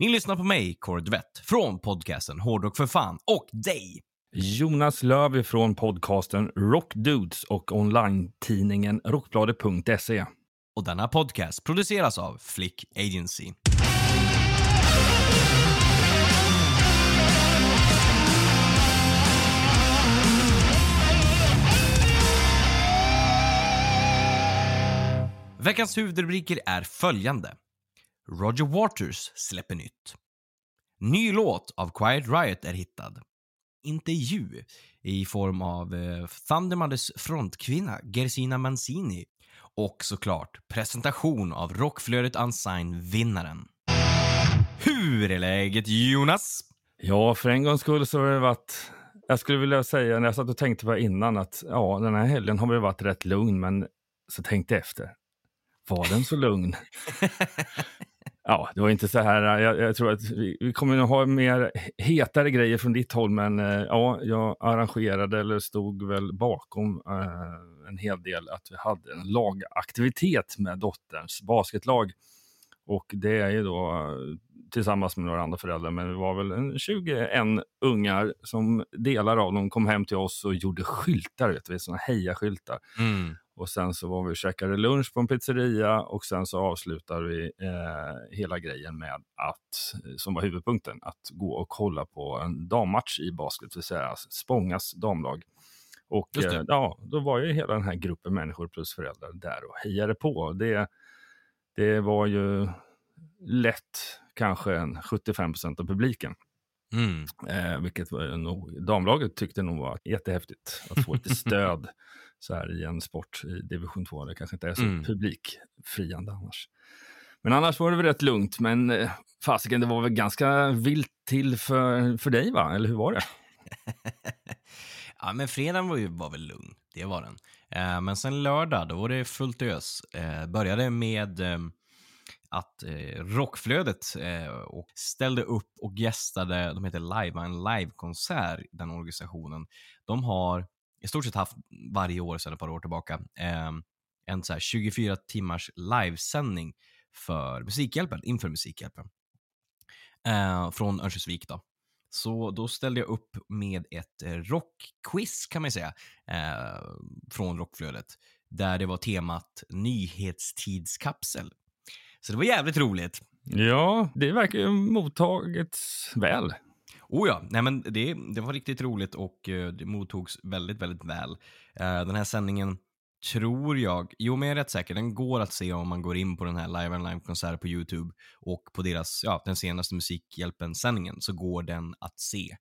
Ni lyssnar på mig, Kåre Duvett, från podcasten Hårdrock för fan och dig. Jonas Löv från podcasten Rockdudes och online-tidningen rockbladet.se. Och denna podcast produceras av Flick Agency. Veckans huvudrubriker är följande. Roger Waters släpper nytt. Ny låt av Quiet Riot är hittad. Intervju i form av eh, Thundermothers frontkvinna Gersina Mancini och såklart presentation av Rockflödet Unsigned-vinnaren. Hur är läget Jonas? Ja, för en gångs skull så har det varit... Jag skulle vilja säga, när jag satt och tänkte på det innan, att ja, den här helgen har väl varit rätt lugn, men så tänkte jag efter. Var den så lugn? ja, det var inte så här. Äh, jag, jag tror att vi, vi kommer nog ha mer hetare grejer från ditt håll, men eh, ja, jag arrangerade eller stod väl bakom eh, en hel del att vi hade en lagaktivitet med dotterns basketlag. Och det är ju då tillsammans med några andra föräldrar, men det var väl en 21 ungar som delar av dem kom hem till oss och gjorde skyltar, vet du, sådana hejaskyltar. Mm. Och sen så var vi och käkade lunch på en pizzeria och sen så avslutade vi eh, hela grejen med att, som var huvudpunkten, att gå och kolla på en dammatch i basket, det vill säga Spångas damlag. Och eh, ja, då var ju hela den här gruppen människor plus föräldrar där och hejade på. Det, det var ju lätt kanske en 75 procent av publiken. Mm. Eh, vilket var nog, damlaget tyckte nog var jättehäftigt att få lite stöd så här i en sport i division 2. Det kanske inte är så Mm. publikfriande annars. Men annars var det väl rätt lugnt. Men eh, fasiken, det var väl ganska vilt till för, för dig, va? Eller hur var det? ja, men fredagen var ju var väl lugn. Det var den. Eh, men sen lördag, då var det fullt ös. Eh, började med eh, att Rockflödet eh, och ställde upp och gästade, de heter Live, en livekonsert, den organisationen. De har i stort sett haft varje år sedan ett par år tillbaka eh, en så här 24 timmars livesändning för Musikhjälpen, inför Musikhjälpen. Eh, från Örnsköldsvik då. Så då ställde jag upp med ett eh, rockquiz kan man säga, eh, från Rockflödet, där det var temat nyhetstidskapsel. Så det var jävligt roligt. Ja, det verkar ju mottagits väl. Oh ja, nej men det, det var riktigt roligt och eh, det mottogs väldigt, väldigt väl. Eh, den här sändningen tror jag, jo men jag är rätt säker, den går att se om man går in på den här Live and Live-konsert på YouTube och på deras, ja, den senaste Musikhjälpen-sändningen så går den att se.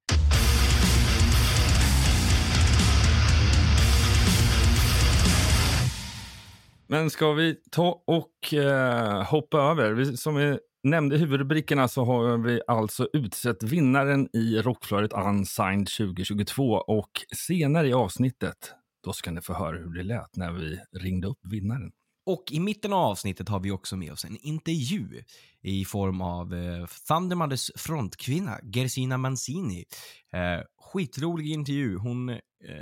Men ska vi ta och eh, hoppa över? Vi, som vi nämnde huvudrubrikerna så har vi alltså utsett vinnaren i Rockflödet Unsigned 2022 och senare i avsnittet då ska ni få höra hur det lät när vi ringde upp vinnaren. Och i mitten av avsnittet har vi också med oss en intervju i form av eh, Thundermothers frontkvinna Gersina Mancini. Eh, skitrolig intervju. Hon eh,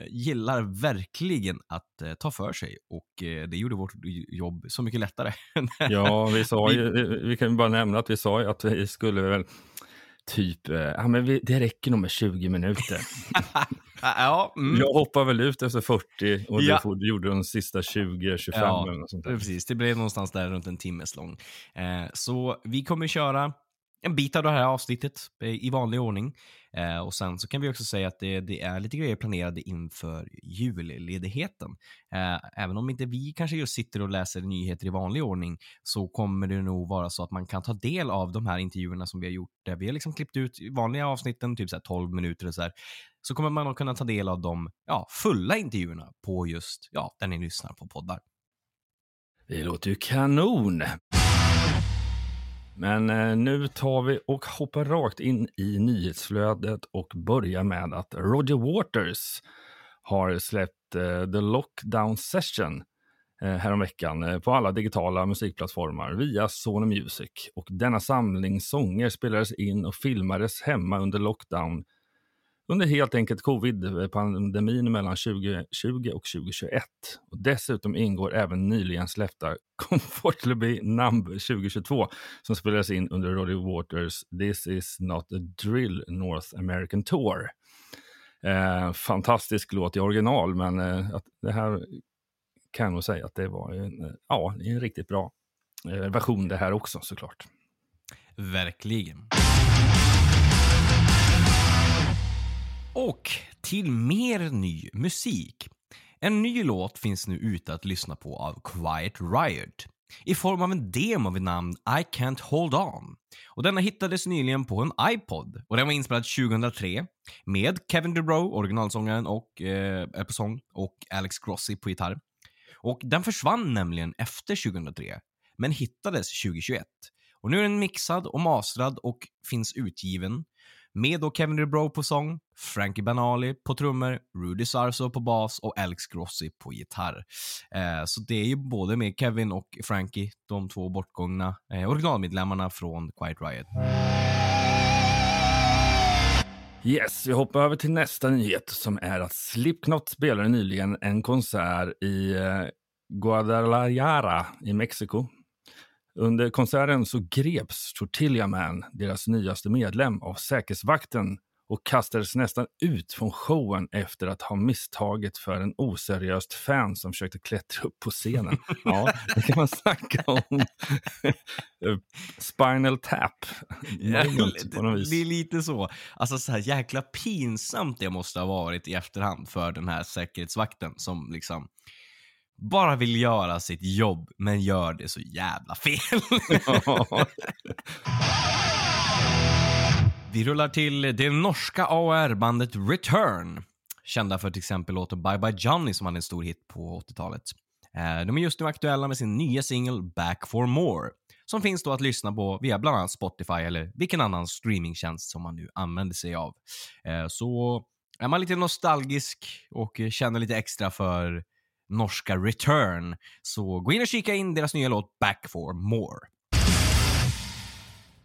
gillar verkligen att eh, ta för sig och eh, det gjorde vårt jobb så mycket lättare. Ja, vi sa ju, vi, vi kan bara nämna att vi sa ju att vi skulle väl typ, eh, ja men vi, det räcker nog med 20 minuter. ja, mm. Jag hoppar väl ut efter 40 och Ja. du, gjorde de sista 20-25 Ja. Precis, det blev någonstans där runt en timmes lång. Eh, så vi kommer köra en bit av det här avsnittet eh, i vanlig ordning. Eh, och sen så kan vi också säga att det, det är lite grejer planerade inför julledigheten. Eh, även om inte vi kanske just sitter och läser nyheter i vanlig ordning så kommer det nog vara så att man kan ta del av de här intervjuerna som vi har gjort. Där vi har liksom klippt ut vanliga avsnitten, typ så här 12 minuter och så här. Så kommer man att kunna ta del av de ja, fulla intervjuerna på just ja, där ni lyssnar på poddar. Det låter ju kanon. Men eh, nu tar vi och hoppar rakt in i nyhetsflödet och börjar med att Roger Waters har släppt eh, The Lockdown Session eh, häromveckan eh, på alla digitala musikplattformar via Sony Music. Och denna samling sånger spelades in och filmades hemma under lockdown under helt enkelt covid-pandemin mellan 2020 och 2021. Och dessutom ingår även nyligen släppta Comfortably Numb 2022 som spelades in under Roddy Waters This is not a drill North American Tour. Eh, fantastisk låt i original, men eh, att det här kan jag nog säga att det var en, eh, ja, en riktigt bra eh, version det här också såklart. Verkligen. Och till mer ny musik. En ny låt finns nu ute att lyssna på av Quiet Riot i form av en demo vid namn I Can't Hold On. Och denna hittades nyligen på en iPod och den var inspelad 2003 med Kevin DeBro, originalsångaren och eh, på sång och Alex Grossi på gitarr. Och den försvann nämligen efter 2003 men hittades 2021. Och nu är den mixad och mastrad och finns utgiven med då Kevin DeBro på sång, Frankie Banali på trummor, Rudy Sarso på bas och Alex Grossi på gitarr. Eh, så det är ju både med Kevin och Frankie, de två bortgångna eh, originalmedlemmarna från Quiet Riot. Yes, vi hoppar över till nästa nyhet som är att Slipknot spelade nyligen en konsert i eh, Guadalajara i Mexiko. Under konserten så greps Tortilla Man, deras nyaste medlem, av säkerhetsvakten och kastades nästan ut från showen efter att ha misstagit för en oseriöst fan som försökte klättra upp på scenen. Ja, det kan man snacka om. Spinal tap. Ja, vis. det är lite så. Alltså så här jäkla pinsamt det måste ha varit i efterhand för den här säkerhetsvakten som liksom bara vill göra sitt jobb men gör det så jävla fel. Vi rullar till det norska AR-bandet Return. Kända för till exempel låten Bye Bye Johnny som hade en stor hit på 80-talet. Eh, de är just nu aktuella med sin nya singel Back for More som finns då att lyssna på via bland annat Spotify eller vilken annan streamingtjänst som man nu använder sig av. Eh, så är man lite nostalgisk och känner lite extra för norska Return så gå in och kika in deras nya låt Back for More.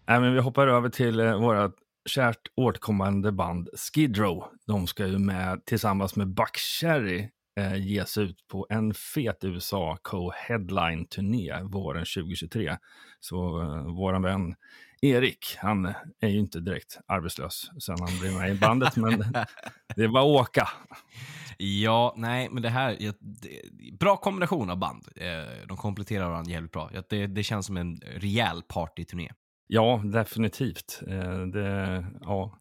Äh, men vi hoppar över till eh, våra kärt återkommande band Skid Row. De ska ju med tillsammans med Buck Cherry eh, ge sig ut på en fet USA co-headline-turné våren 2023. Så eh, våran vän Erik, han är ju inte direkt arbetslös sen han blev med i bandet, men det att åka. Ja, nej, men det här är bra kombination av band. Eh, De kompletterar varandra jävligt bra. Det, det känns som en rejäl partyturné. Ja, definitivt. Eh, Det, ja,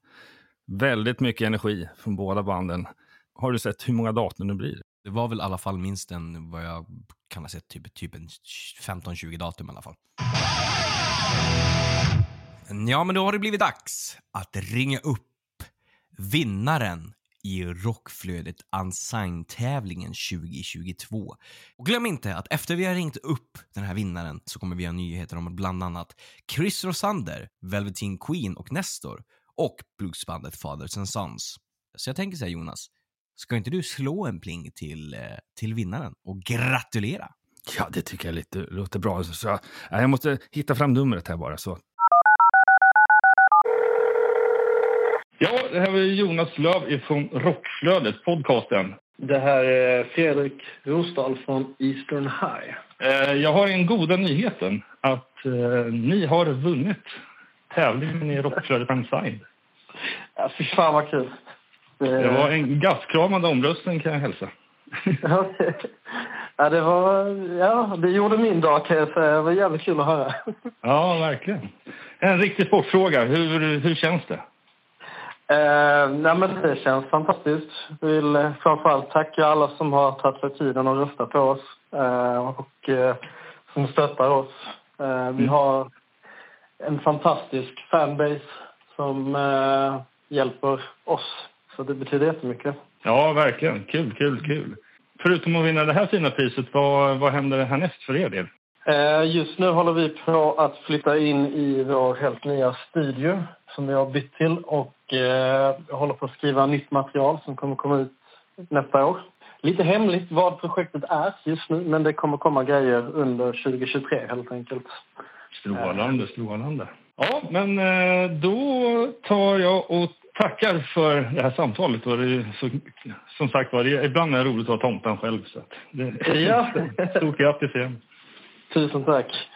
väldigt mycket energi från båda banden. Har du sett hur många datum det blir? Det var väl i alla fall minst en, vad jag kan ha sett, typ, typ en 15-20 datum i alla fall. Ja, men då har det blivit dags att ringa upp vinnaren i Rockflödet Unsigned-tävlingen 2022. Och glöm inte att efter vi har ringt upp den här vinnaren så kommer vi ha nyheter om bland annat Chris Rosander, Velveteen Queen och Nestor och bluesbandet Fathers and Sons. Så jag tänker så här Jonas, ska inte du slå en pling till, eh, till vinnaren och gratulera? Ja, det tycker jag lite, låter bra. Så, så, jag måste hitta fram numret här bara. Så. Ja, det här är Jonas Löv från Rockflödet, podcasten. Det här är Fredrik Rosdahl från Eastern High. Eh, Jag har en goda nyheten att eh, ni har vunnit tävlingen i Rockflödet Unsigned. Ja, fy fan vad kul. Det var en gastkramande omröstning kan jag hälsa. Ja, det var... Ja, det gjorde min dag kan jag säga. Det var jävligt kul att höra. Ja, verkligen. En riktig sportfråga. Hur, hur känns det? Eh, nej, men det känns fantastiskt. Jag vill eh, framförallt tacka alla som har tagit sig tiden och röstat på oss eh, och eh, som stöttar oss. Eh, vi har en fantastisk fanbase som eh, hjälper oss. Så det betyder jättemycket. Ja, verkligen. Kul, kul, kul. Förutom att vinna det här fina priset, vad, vad händer härnäst för er del? Eh, Just nu håller vi på att flytta in i vår helt nya studio som vi har bytt till och eh, håller på att skriva nytt material som kommer komma ut nästa år. Lite hemligt vad projektet är just nu, men det kommer komma grejer under 2023 helt enkelt. Strålande, strålande. Ja, men eh, då tar jag och tackar för det här samtalet. Och det så, som sagt var, ibland är det roligt att vara tomten själv. Så att det, Ja. Stort grattis igen. Tusen tack.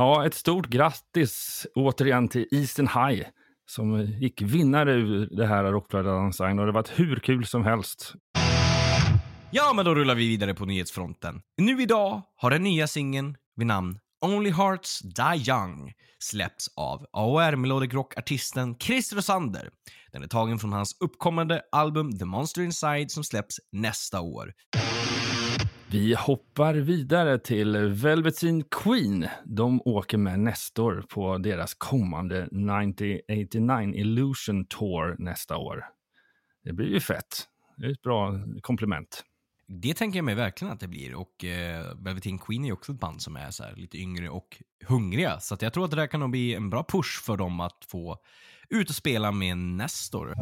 Ja, ett stort grattis återigen till Eastern High som gick vinnare ur det här Rockflödet-design och det var hur kul som helst. Ja, men då rullar vi vidare på nyhetsfronten. Nu idag har den nya singeln vid namn Only Hearts Die Young släppts av AOR Melodic Rock-artisten Chris Rosander. Den är tagen från hans uppkommande album The Monster Inside som släpps nästa år. Vi hoppar vidare till Velveteen Queen. De åker med Nestor på deras kommande 1989 Illusion Tour nästa år. Det blir ju fett. Det är ett bra komplement. Det tänker jag mig verkligen att det blir och eh, Velveteen Queen är ju också ett band som är så här lite yngre och hungriga. Så att jag tror att det där kan nog bli en bra push för dem att få ut och spela med Nestor.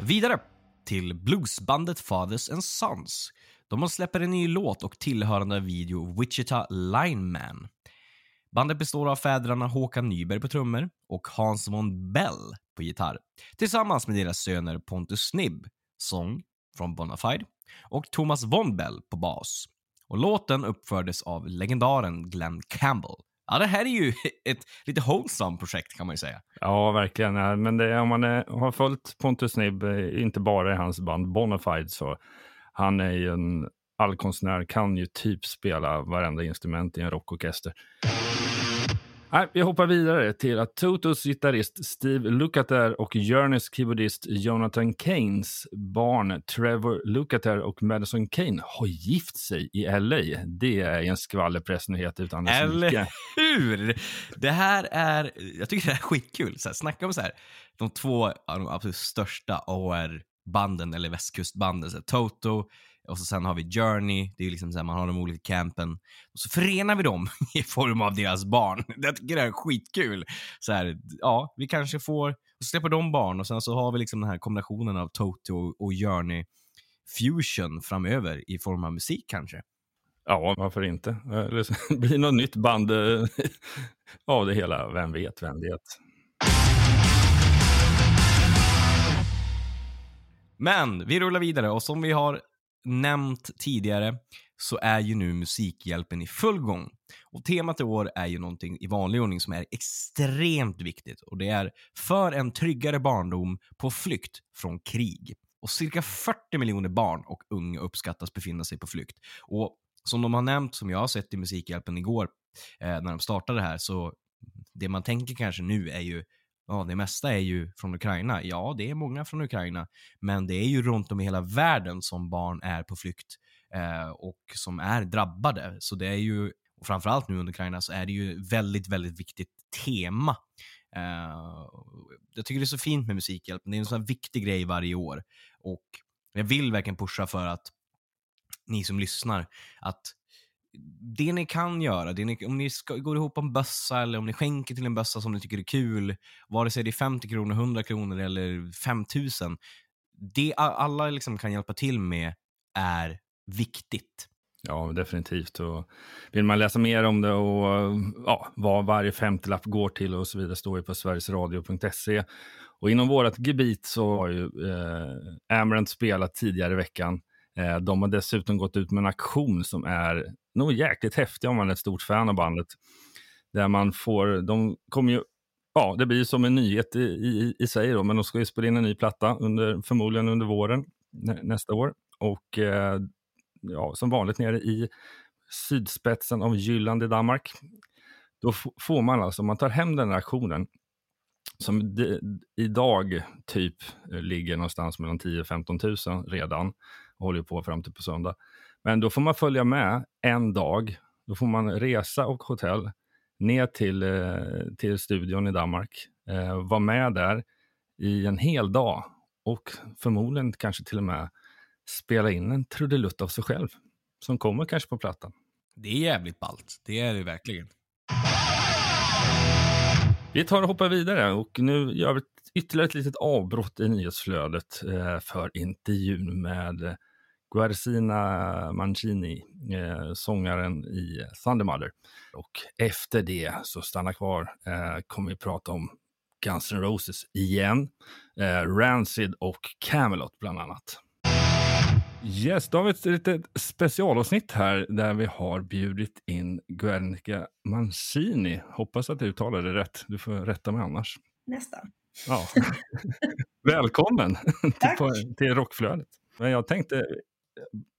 Vidare till bluesbandet Fathers and Sons. De har släppt en ny låt och tillhörande video Wichita Lineman. Bandet består av fäderna Håkan Nyberg på trummor och Hans von Bell på gitarr tillsammans med deras söner Pontus Snibb, sång från Bonafide och Thomas von Bell på bas. Och låten uppfördes av legendaren Glenn Campbell. Ja, det här är ju ett lite wholesome projekt kan man ju säga. Ja, verkligen. Ja, Men det, om man är, har följt Pontus Nibb, eh, inte bara i hans band Bonafide, så han är ju en allkonstnär, kan ju typ spela varenda instrument i en rockorkester. Nej, vi hoppar vidare till att Totos gitarrist Steve Lukather och Journeys keyboardist Jonathan Keynes barn Trevor Lukather och Madison Kane har gift sig i LA. Det är en skvallerpressnyhet utan dess Eller like. hur? Det här är, jag tycker det här är skitkul. Så här, snacka om så här, de två av de absolut största AR-banden, eller västkustbanden. Så här, Toto, och så sen har vi Journey, det är liksom så här, man har de olika campen. Och så förenar vi dem i form av deras barn. Jag tycker det här är skitkul. Så här, ja, vi kanske får, och så släpper de barn och sen så har vi liksom den här kombinationen av Toto och Journey fusion framöver i form av musik kanske. Ja, varför inte? Eller blir något nytt band eh, av det hela. Vem vet, vem vet. Men vi rullar vidare och som vi har nämnt tidigare så är ju nu Musikhjälpen i full gång. Och temat i år är ju någonting i vanlig ordning som är extremt viktigt och det är för en tryggare barndom på flykt från krig. Och cirka 40 miljoner barn och unga uppskattas befinna sig på flykt. Och som de har nämnt, som jag har sett i Musikhjälpen igår eh, när de startade det här, så det man tänker kanske nu är ju Ja, det mesta är ju från Ukraina. Ja, det är många från Ukraina, men det är ju runt om i hela världen som barn är på flykt eh, och som är drabbade. Så det är ju, och framförallt nu under Ukraina, så är det ju väldigt, väldigt viktigt tema. Eh, jag tycker det är så fint med Musikhjälpen. Det är en sån här viktig grej varje år och jag vill verkligen pusha för att ni som lyssnar, att det ni kan göra, det ni, om ni ska, går ihop en bössa eller om ni skänker till en bössa som ni tycker är kul, vare sig det är 50 kronor, 100 kronor eller 5000, det alla liksom kan hjälpa till med är viktigt. Ja, definitivt. Och vill man läsa mer om det och ja, vad varje femtiolapp går till och så vidare står ju på sverigesradio.se. Och inom vårt gebit så har ju eh, Amarant spelat tidigare i veckan. Eh, de har dessutom gått ut med en aktion som är nog jäkligt häftig om man är ett stort fan av bandet. Där man får, de kommer ju, ja det blir ju som en nyhet i, i, i sig då, men de ska ju spela in en ny platta under, förmodligen under våren nä, nästa år. Och eh, ja, som vanligt nere i sydspetsen av Jylland i Danmark. Då får man alltså, om man tar hem den här aktionen, som de, idag typ eh, ligger någonstans mellan 10 15 000 redan, och håller på fram till på söndag. Men då får man följa med en dag. Då får man resa och hotell ner till, eh, till studion i Danmark. Eh, vara med där i en hel dag och förmodligen kanske till och med spela in en trudelutt av sig själv som kommer kanske på plattan. Det är jävligt ballt. Det är det verkligen. Vi tar och hoppar vidare och nu gör vi ytterligare ett litet avbrott i nyhetsflödet eh, för intervjun med Guercina Mancini, eh, sångaren i Thundermother. Och efter det, så stanna kvar, eh, kommer vi prata om Guns N' Roses igen, eh, Rancid och Camelot bland annat. Yes, då har vi ett litet specialavsnitt här där vi har bjudit in Guernica Mancini. Hoppas att du uttalade det rätt. Du får rätta mig annars. Nästan. Ja. Välkommen Tack. till, till Rockflödet. Men jag tänkte,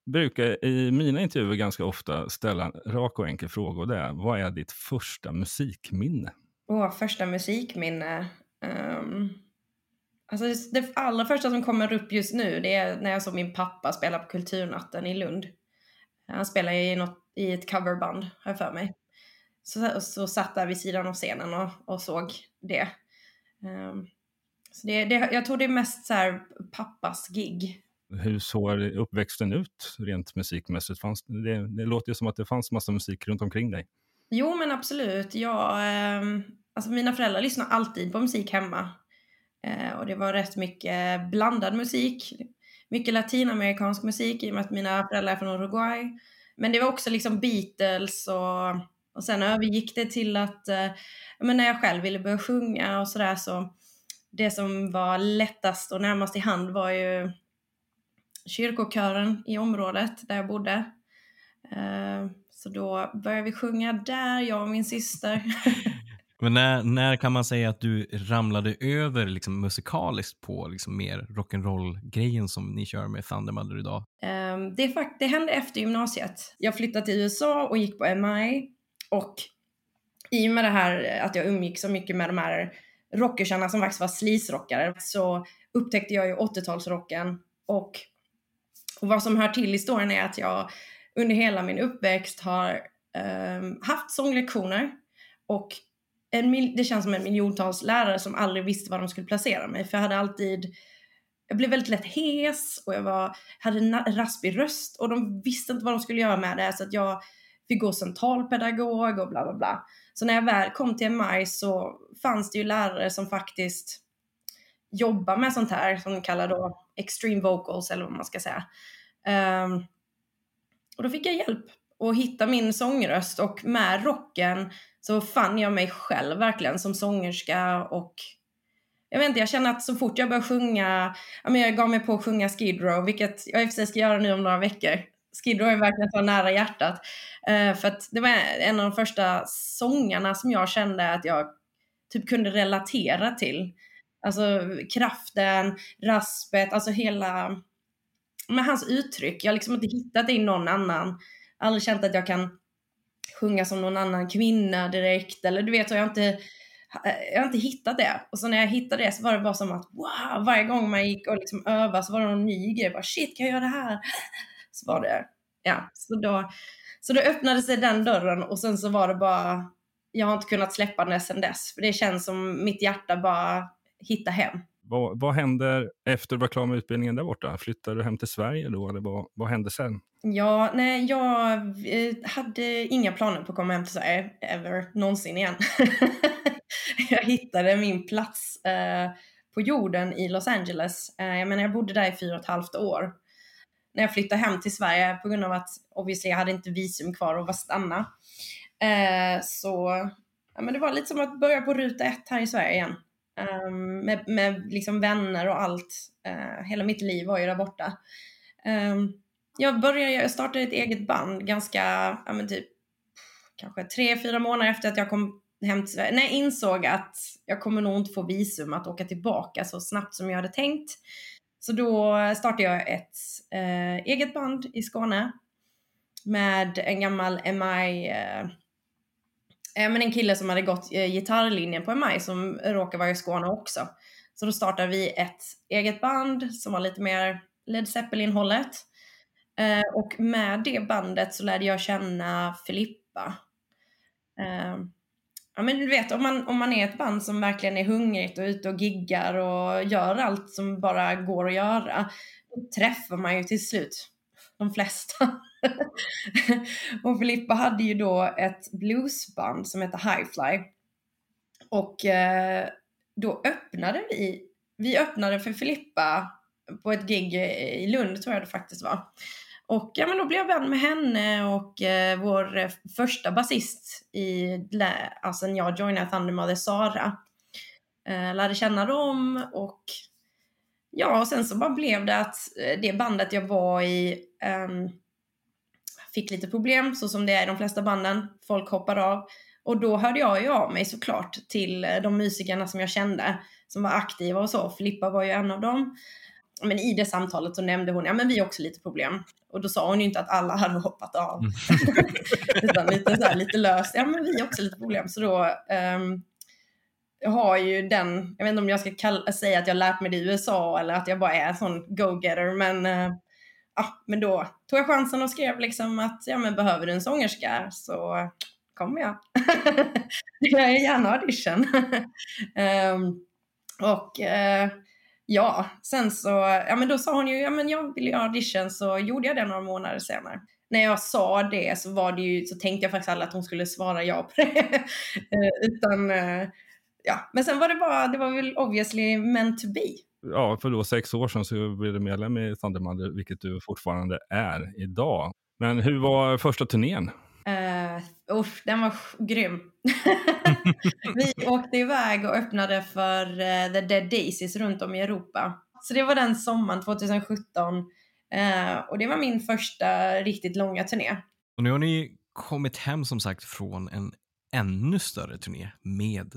brukar i mina intervjuer ganska ofta ställa en rak och enkel fråga och det är, vad är ditt första musikminne? Åh, första musikminne. Um, alltså det allra första som kommer upp just nu det är när jag såg min pappa spela på Kulturnatten i Lund. Han spelar i, något, i ett coverband, har jag för mig. Så, så satt där vid sidan av scenen och, och såg det. Um, så det, det. Jag tror det är mest så här pappas gig. Hur såg uppväxten ut rent musikmässigt? Fanns, det, det låter ju som att det fanns massa musik runt omkring dig. Jo, men absolut. Jag, eh, alltså mina föräldrar lyssnar alltid på musik hemma. Eh, och det var rätt mycket blandad musik. Mycket latinamerikansk musik i och med att mina föräldrar är från Uruguay. Men det var också liksom Beatles och, och sen övergick det till att eh, men när jag själv ville börja sjunga och sådär så det som var lättast och närmast i hand var ju kyrkokören i området där jag bodde. Eh, så då började vi sjunga där, jag och min syster. Men när, när kan man säga att du ramlade över liksom, musikaliskt på liksom, mer rock'n'roll-grejen som ni kör med Thundermother idag? Um, det, fakt- det hände efter gymnasiet. Jag flyttade till USA och gick på MI. Och i och med det här att jag umgick så mycket med de här rockersarna som faktiskt var sleaze-rockare så upptäckte jag ju 80-talsrocken. Och, och vad som hör till historien är att jag under hela min uppväxt har um, haft sånglektioner och en mil- det känns som en miljontals lärare som aldrig visste var de skulle placera mig. För jag hade alltid, jag blev väldigt lätt hes och jag var, hade en raspig röst och de visste inte vad de skulle göra med det. Så att jag fick gå centralpedagog och bla bla bla. Så när jag väl kom till MI så fanns det ju lärare som faktiskt jobbar med sånt här som de kallar då extreme vocals eller vad man ska säga. Um, och då fick jag hjälp att hitta min sångröst och med rocken så fann jag mig själv verkligen som sångerska och jag vet inte, jag känner att så fort jag började sjunga, ja men jag gav mig på att sjunga Skid Row, vilket jag i och för sig ska göra nu om några veckor. Skid Row är verkligen så nära hjärtat. Uh, för att det var en av de första sångarna som jag kände att jag typ kunde relatera till. Alltså kraften, raspet, alltså hela, med hans uttryck. Jag har liksom inte hittat det i någon annan. Aldrig känt att jag kan sjunga som någon annan kvinna direkt eller du vet, jag har inte jag har inte hittat det. Och så när jag hittade det så var det bara som att wow, varje gång man gick och liksom övade så var det någon ny grej. Bara shit, kan jag göra det här? Så var det, ja. Så då, så då öppnade sig den dörren och sen så var det bara, jag har inte kunnat släppa den sedan dess. För det känns som mitt hjärta bara hitta hem. Vad, vad händer efter du var klar med utbildningen där borta? Flyttade du hem till Sverige då eller vad, vad hände sen? Ja, nej, jag eh, hade inga planer på att komma hem till Sverige, ever, någonsin igen. jag hittade min plats eh, på jorden i Los Angeles. Eh, jag menar, jag bodde där i fyra och ett halvt år. När jag flyttade hem till Sverige på grund av att obviously jag hade inte visum kvar och var stanna. Eh, så ja, men det var lite som att börja på ruta ett här i Sverige igen. Um, med med liksom vänner och allt. Uh, hela mitt liv var ju där borta. Um, jag började, jag startade ett eget band ganska, ja men typ kanske tre, fyra månader efter att jag kom hem till Sverige. När jag insåg att jag kommer nog inte få visum att åka tillbaka så snabbt som jag hade tänkt. Så då startade jag ett eh, eget band i Skåne med en gammal MI, eh, Eh, men en kille som hade gått eh, gitarrlinjen på MI som råkar vara i Skåne också. Så då startade vi ett eget band som var lite mer Led Zeppelin-hållet. Eh, och med det bandet så lärde jag känna Filippa. Eh, ja men du vet om man, om man är ett band som verkligen är hungrigt och ute och giggar och gör allt som bara går att göra. Då träffar man ju till slut de flesta. och Filippa hade ju då ett bluesband som hette Highfly. Och eh, då öppnade vi, vi öppnade för Filippa på ett gig i Lund tror jag det faktiskt var. Och ja, men då blev jag vän med henne och eh, vår eh, första basist i, alltså när jag joinade Thundermother, Sara. Eh, lärde känna dem och ja, och sen så bara blev det att eh, det bandet jag var i um, fick lite problem, så som det är i de flesta banden. Folk hoppar av. Och då hörde jag ju av mig såklart till eh, de musikerna som jag kände, som var aktiva och så. Filippa var ju en av dem. Men i det samtalet så nämnde hon, ja men vi har också lite problem. Och då sa hon ju inte att alla hade hoppat av. Mm. Utan lite, så här, lite löst, ja men vi har också lite problem. Så då um, har ju den, jag vet inte om jag ska kalla, säga att jag lärt mig det i USA eller att jag bara är en sån go-getter men uh, ja, men då tog jag chansen och skrev liksom att ja men behöver du en sångerska så kommer jag. jag är gärna audition. um, och uh, ja, sen så, ja men då sa hon ju, ja men jag vill göra audition så gjorde jag det några månader senare. När jag sa det så var det ju, så tänkte jag faktiskt aldrig att hon skulle svara ja på det. uh, utan uh, ja, men sen var det bara, det var väl obviously meant to be. Ja, för då sex år sedan så blev du medlem i Thundermother, vilket du fortfarande är idag. Men hur var första turnén? Uh, usch, den var grym. vi åkte iväg och öppnade för uh, The Dead Daisies runt om i Europa. Så det var den sommaren 2017. Uh, och det var min första riktigt långa turné. Och nu har ni kommit hem som sagt från en ännu större turné med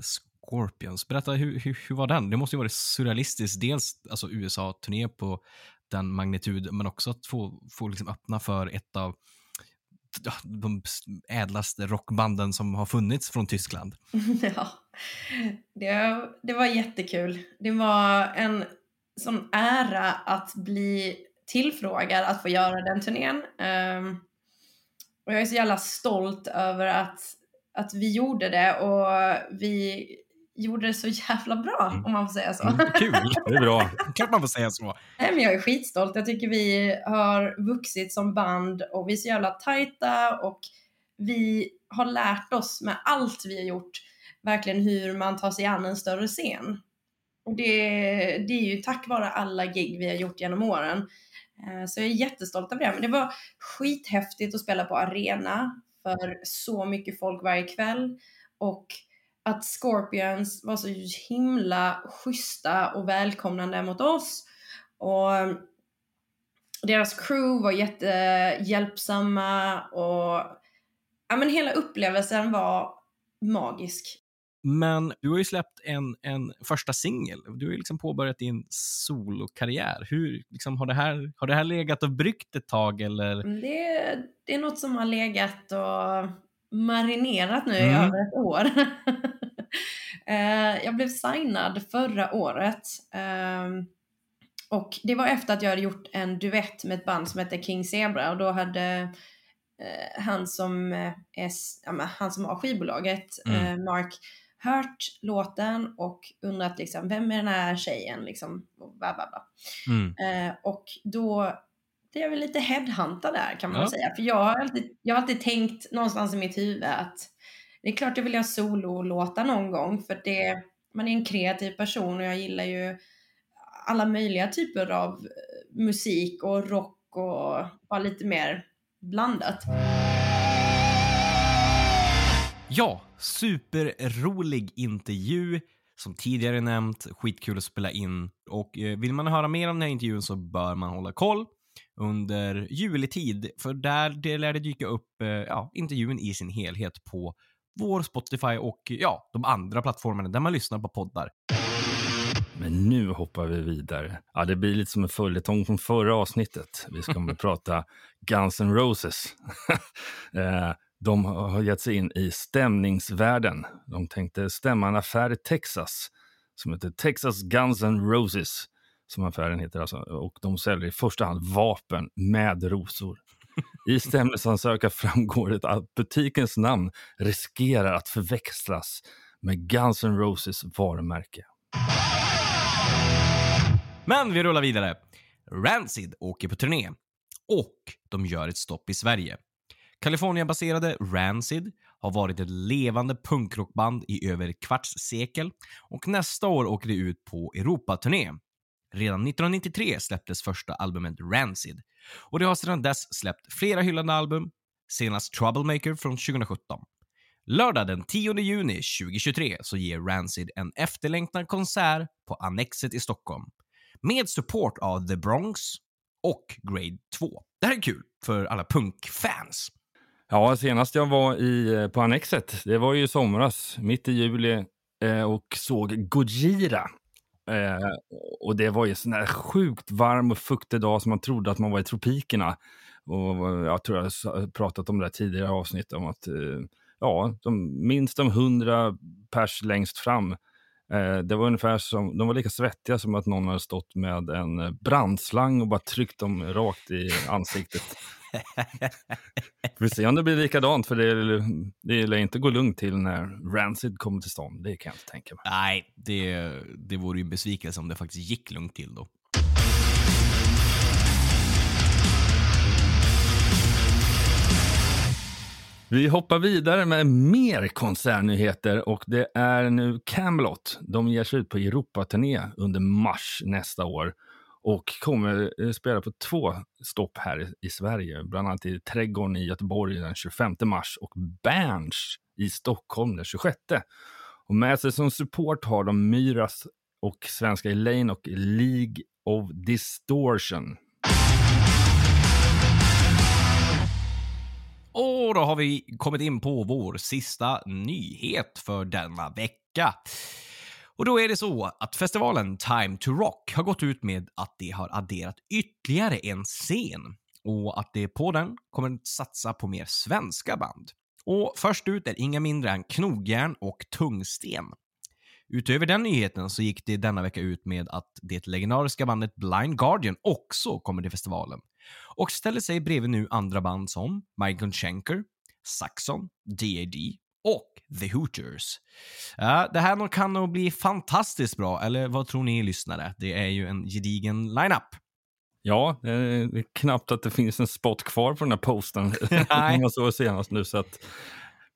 Scorpions. Berätta, hur, hur, hur var den? Det måste ju varit surrealistiskt. Dels alltså USA-turné på den magnitud, men också att få, få liksom öppna för ett av ah, de ädlaste rockbanden som har funnits från Tyskland. Ja, det, det var jättekul. Det var en sån ära att bli tillfrågad att få göra den turnén. Um, och jag är så jävla stolt över att, att vi gjorde det och vi gjorde det så jävla bra, mm. om man får säga så. Mm, kul, det är bra. Klart man får säga så. Nej, men jag är skitstolt. Jag tycker vi har vuxit som band och vi är så jävla tajta och vi har lärt oss med allt vi har gjort verkligen hur man tar sig an en större scen. Och det, det är ju tack vare alla gig vi har gjort genom åren. Eh, så jag är jättestolt över det. Men det var skithäftigt att spela på arena för så mycket folk varje kväll. Och att Scorpions var så himla schyssta och välkomnande mot oss. Och deras crew var jättehjälpsamma och ja, men hela upplevelsen var magisk. Men du har ju släppt en, en första singel. Du har ju liksom påbörjat din solokarriär. Hur liksom, har, det här, har det här legat och bryggt ett tag? Eller? Det, det är något som har legat och marinerat nu mm. i över ett år. Eh, jag blev signad förra året. Ehm, och det var efter att jag hade gjort en duett med ett band som heter King Zebra och då hade eh, han som, är, ja, han som har skivbolaget, mm. Eh, Mark, hört låten och undrat liksom, vem är den här tjejen? Liksom, och, bla, bla, bla. Mm. och då det är väl lite headhuntad där kan man ja. säga. För jag har, alltid, jag har alltid tänkt någonstans i mitt huvud att det är klart jag vill ha sololåtar någon gång för det, man är en kreativ person och jag gillar ju alla möjliga typer av eh, musik och rock och bara lite mer blandat. Ja, superrolig intervju. Som tidigare nämnt, skitkul att spela in. Och eh, vill man höra mer om den här intervjun så bör man hålla koll under juletid, för där det lär det dyka upp eh, ja, intervjun i sin helhet på vår Spotify och ja, de andra plattformarna där man lyssnar på poddar. Men nu hoppar vi vidare. Ja, det blir lite som en följetong från förra avsnittet. Vi ska prata Guns N' Roses. Eh, de har gett sig in i stämningsvärlden. De tänkte stämma en affär i Texas som heter Texas Guns N' Roses som affären heter. Alltså. Och de säljer i första hand vapen med rosor. I stämningsansökan framgår det att butikens namn riskerar att förväxlas med Guns N' Roses varumärke. Men vi rullar vidare. Rancid åker på turné och de gör ett stopp i Sverige. Kalifornienbaserade Rancid har varit ett levande punkrockband i över ett kvarts sekel och nästa år åker de ut på Europaturné. Redan 1993 släpptes första albumet Rancid och det har sedan dess släppt flera hyllade album, senast Troublemaker från 2017. Lördag den 10 juni 2023 så ger Rancid en efterlängtad konsert på Annexet i Stockholm med support av The Bronx och Grade 2. Det här är kul för alla punkfans. Ja, senast jag var i, eh, på Annexet, det var ju i somras, mitt i juli, eh, och såg Gojira. Eh, och det var ju en sån där sjukt varm och fuktig dag som man trodde att man var i tropikerna. Och jag tror jag har pratat om det tidigare avsnitt om att eh, ja, de, minst de hundra pers längst fram. Eh, det var ungefär som, de var lika svettiga som att någon hade stått med en brandslang och bara tryckt dem rakt i ansiktet. Vi får se om det blir likadant, för det, det lär inte gå lugnt till när Rancid kommer till stånd. Det kan jag inte tänka mig. Nej, det, det vore ju en besvikelse om det faktiskt gick lugnt till då. Vi hoppar vidare med mer konsertnyheter och det är nu Camelot. De ger sig ut på Europaturné under mars nästa år och kommer eh, spela på två stopp här i Sverige, bland annat i Trädgården i Göteborg den 25 mars och Berns i Stockholm den 26. Och med sig som support har de Myras och svenska Elaine och League of Distortion. Och då har vi kommit in på vår sista nyhet för denna vecka. Och då är det så att festivalen Time to Rock har gått ut med att de har adderat ytterligare en scen och att de på den kommer att satsa på mer svenska band. Och först ut är inga mindre än Knogjärn och Tungsten. Utöver den nyheten så gick det denna vecka ut med att det legendariska bandet Blind Guardian också kommer till festivalen och ställer sig bredvid nu andra band som Michael Schenker, Saxon, DAD och The Hooters. Uh, det här kan nog bli fantastiskt bra, eller vad tror ni lyssnare? Det är ju en gedigen lineup. Ja, det är knappt att det finns en spot kvar på den här posten. Nej. jag såg senast nu. Så att,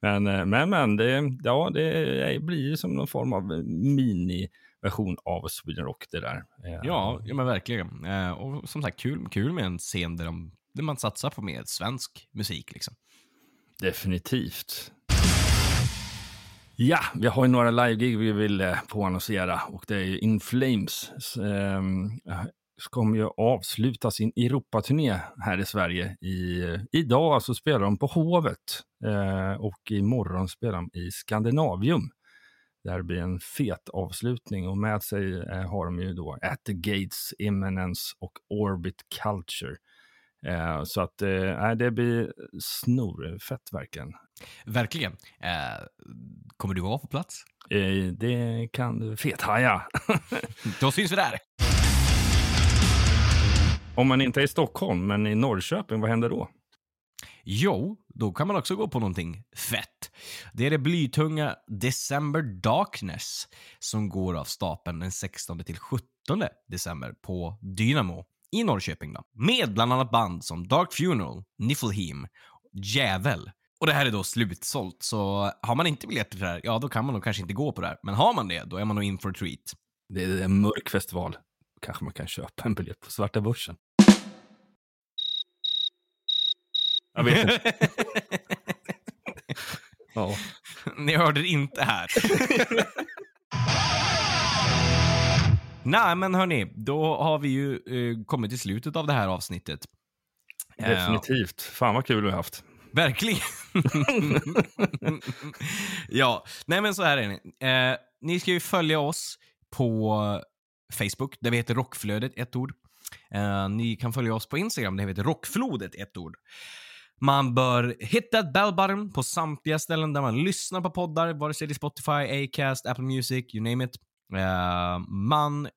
men, eh, men, men det, ja, det blir som någon form av mini-version av Sweden Rock det där. Eh, ja, ja men verkligen. Eh, och som sagt, kul, kul med en scen där, de, där man satsar på mer svensk musik. Liksom. Definitivt. Ja, vi har ju några live-gig vi vill eh, påannonsera och det är ju In Flames. Eh, kommer ju avsluta sin Europaturné här i Sverige. I, idag alltså spelar de på Hovet eh, och imorgon spelar de i Skandinavium. Det här blir en fet avslutning och med sig eh, har de ju då At the Gates, Imminence och Orbit Culture. Eh, så att eh, det blir snorfett verkligen. Verkligen. Eh, kommer du vara på plats? Eh, det kan du fethaja. Då syns vi där. Om man inte är i Stockholm, men i Norrköping, vad händer då? Jo, då kan man också gå på någonting fett. Det är det blytunga December Darkness som går av stapeln den 16 till 17 december på Dynamo i Norrköping. Då. Med bland annat band som Dark Funeral, Niflheim, Djävel. Och det här är då slutsålt, så har man inte biljetter till det här, ja då kan man nog kanske inte gå på det här. Men har man det, då är man nog in for a treat. Det är en mörk festival. Kanske man kan köpa en biljett på svarta börsen. Jag vet inte. ja. Ni hörde det inte här. Nej, men hörni, då har vi ju eh, kommit till slutet av det här avsnittet. Definitivt. Fan vad kul vi har haft. Verkligen. ja, nej men så här är det. Eh, ni ska ju följa oss på Facebook, där vi heter Rockflödet, ett ord. Eh, ni kan följa oss på Instagram, där vi heter Rockflodet, ett ord. Man bör hit that bell button på samtliga ställen där man lyssnar på poddar, vare sig det är Spotify, Acast, Apple Music, you name it. Uh, man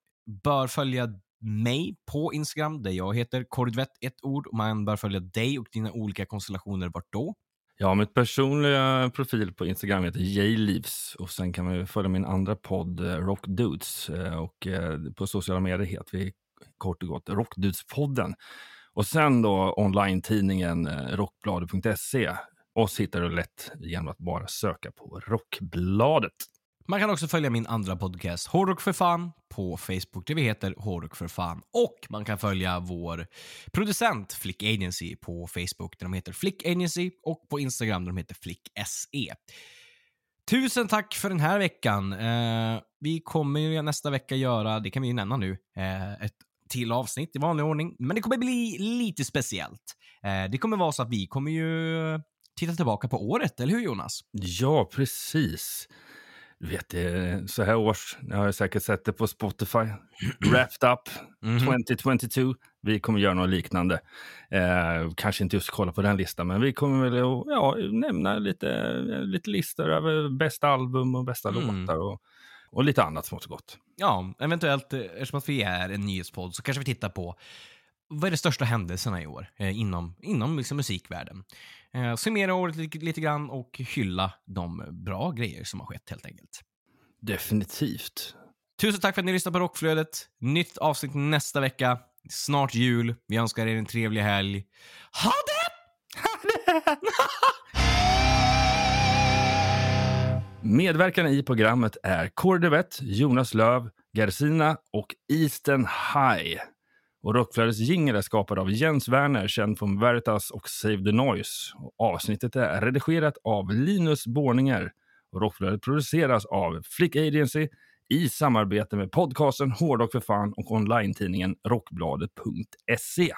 bör följa mig på Instagram där jag heter Kordvett, ett ord. Man bör följa dig och dina olika konstellationer. Vart då? Ja, mitt personliga profil på Instagram heter jleaves och sen kan man ju följa min andra podd eh, Rock Dudes eh, och på sociala medier heter vi kort och gott Rockdudespodden. Och sen då online-tidningen eh, rockbladet.se. Oss hittar du lätt genom att bara söka på Rockbladet. Man kan också följa min andra podcast, Hårdrock för fan, på Facebook där vi heter Hårdrock för fan. Och man kan följa vår producent Flick Agency på Facebook där de heter Flick Agency och på Instagram där de heter Flick SE. Tusen tack för den här veckan. Eh, vi kommer ju nästa vecka göra, det kan vi ju nämna nu, eh, ett till avsnitt i vanlig ordning. Men det kommer bli lite speciellt. Eh, det kommer vara så att vi kommer ju titta tillbaka på året, eller hur Jonas? Ja, precis. Du vet, så här års, jag har säkert sett det på Spotify, Wrapped Up mm -hmm. 2022. Vi kommer göra något liknande. Eh, kanske inte just kolla på den listan, men vi kommer väl ja, nämna lite, lite listor över bästa album och bästa mm. låtar och, och lite annat smått och gott. Ja, eventuellt, eh, eftersom att vi är en nyhetspodd, så kanske vi tittar på vad är de största händelserna i år eh, inom, inom liksom musikvärlden? Eh, summera året lite, lite grann och hylla de bra grejer som har skett helt enkelt. Definitivt. Tusen tack för att ni lyssnade på Rockflödet. Nytt avsnitt nästa vecka. Snart jul. Vi önskar er en trevlig helg. Ha det! Ha det! Medverkande i programmet är Kordevett, Jonas Löv, Gersina och Eastern High. Och Rockflödets jingel är skapad av Jens Werner, känd från Veritas och Save the Noise. Och avsnittet är redigerat av Linus Borninger. Och Rockflödet produceras av Flick Agency i samarbete med podcasten Hårdrock för fan och online-tidningen Rockbladet.se.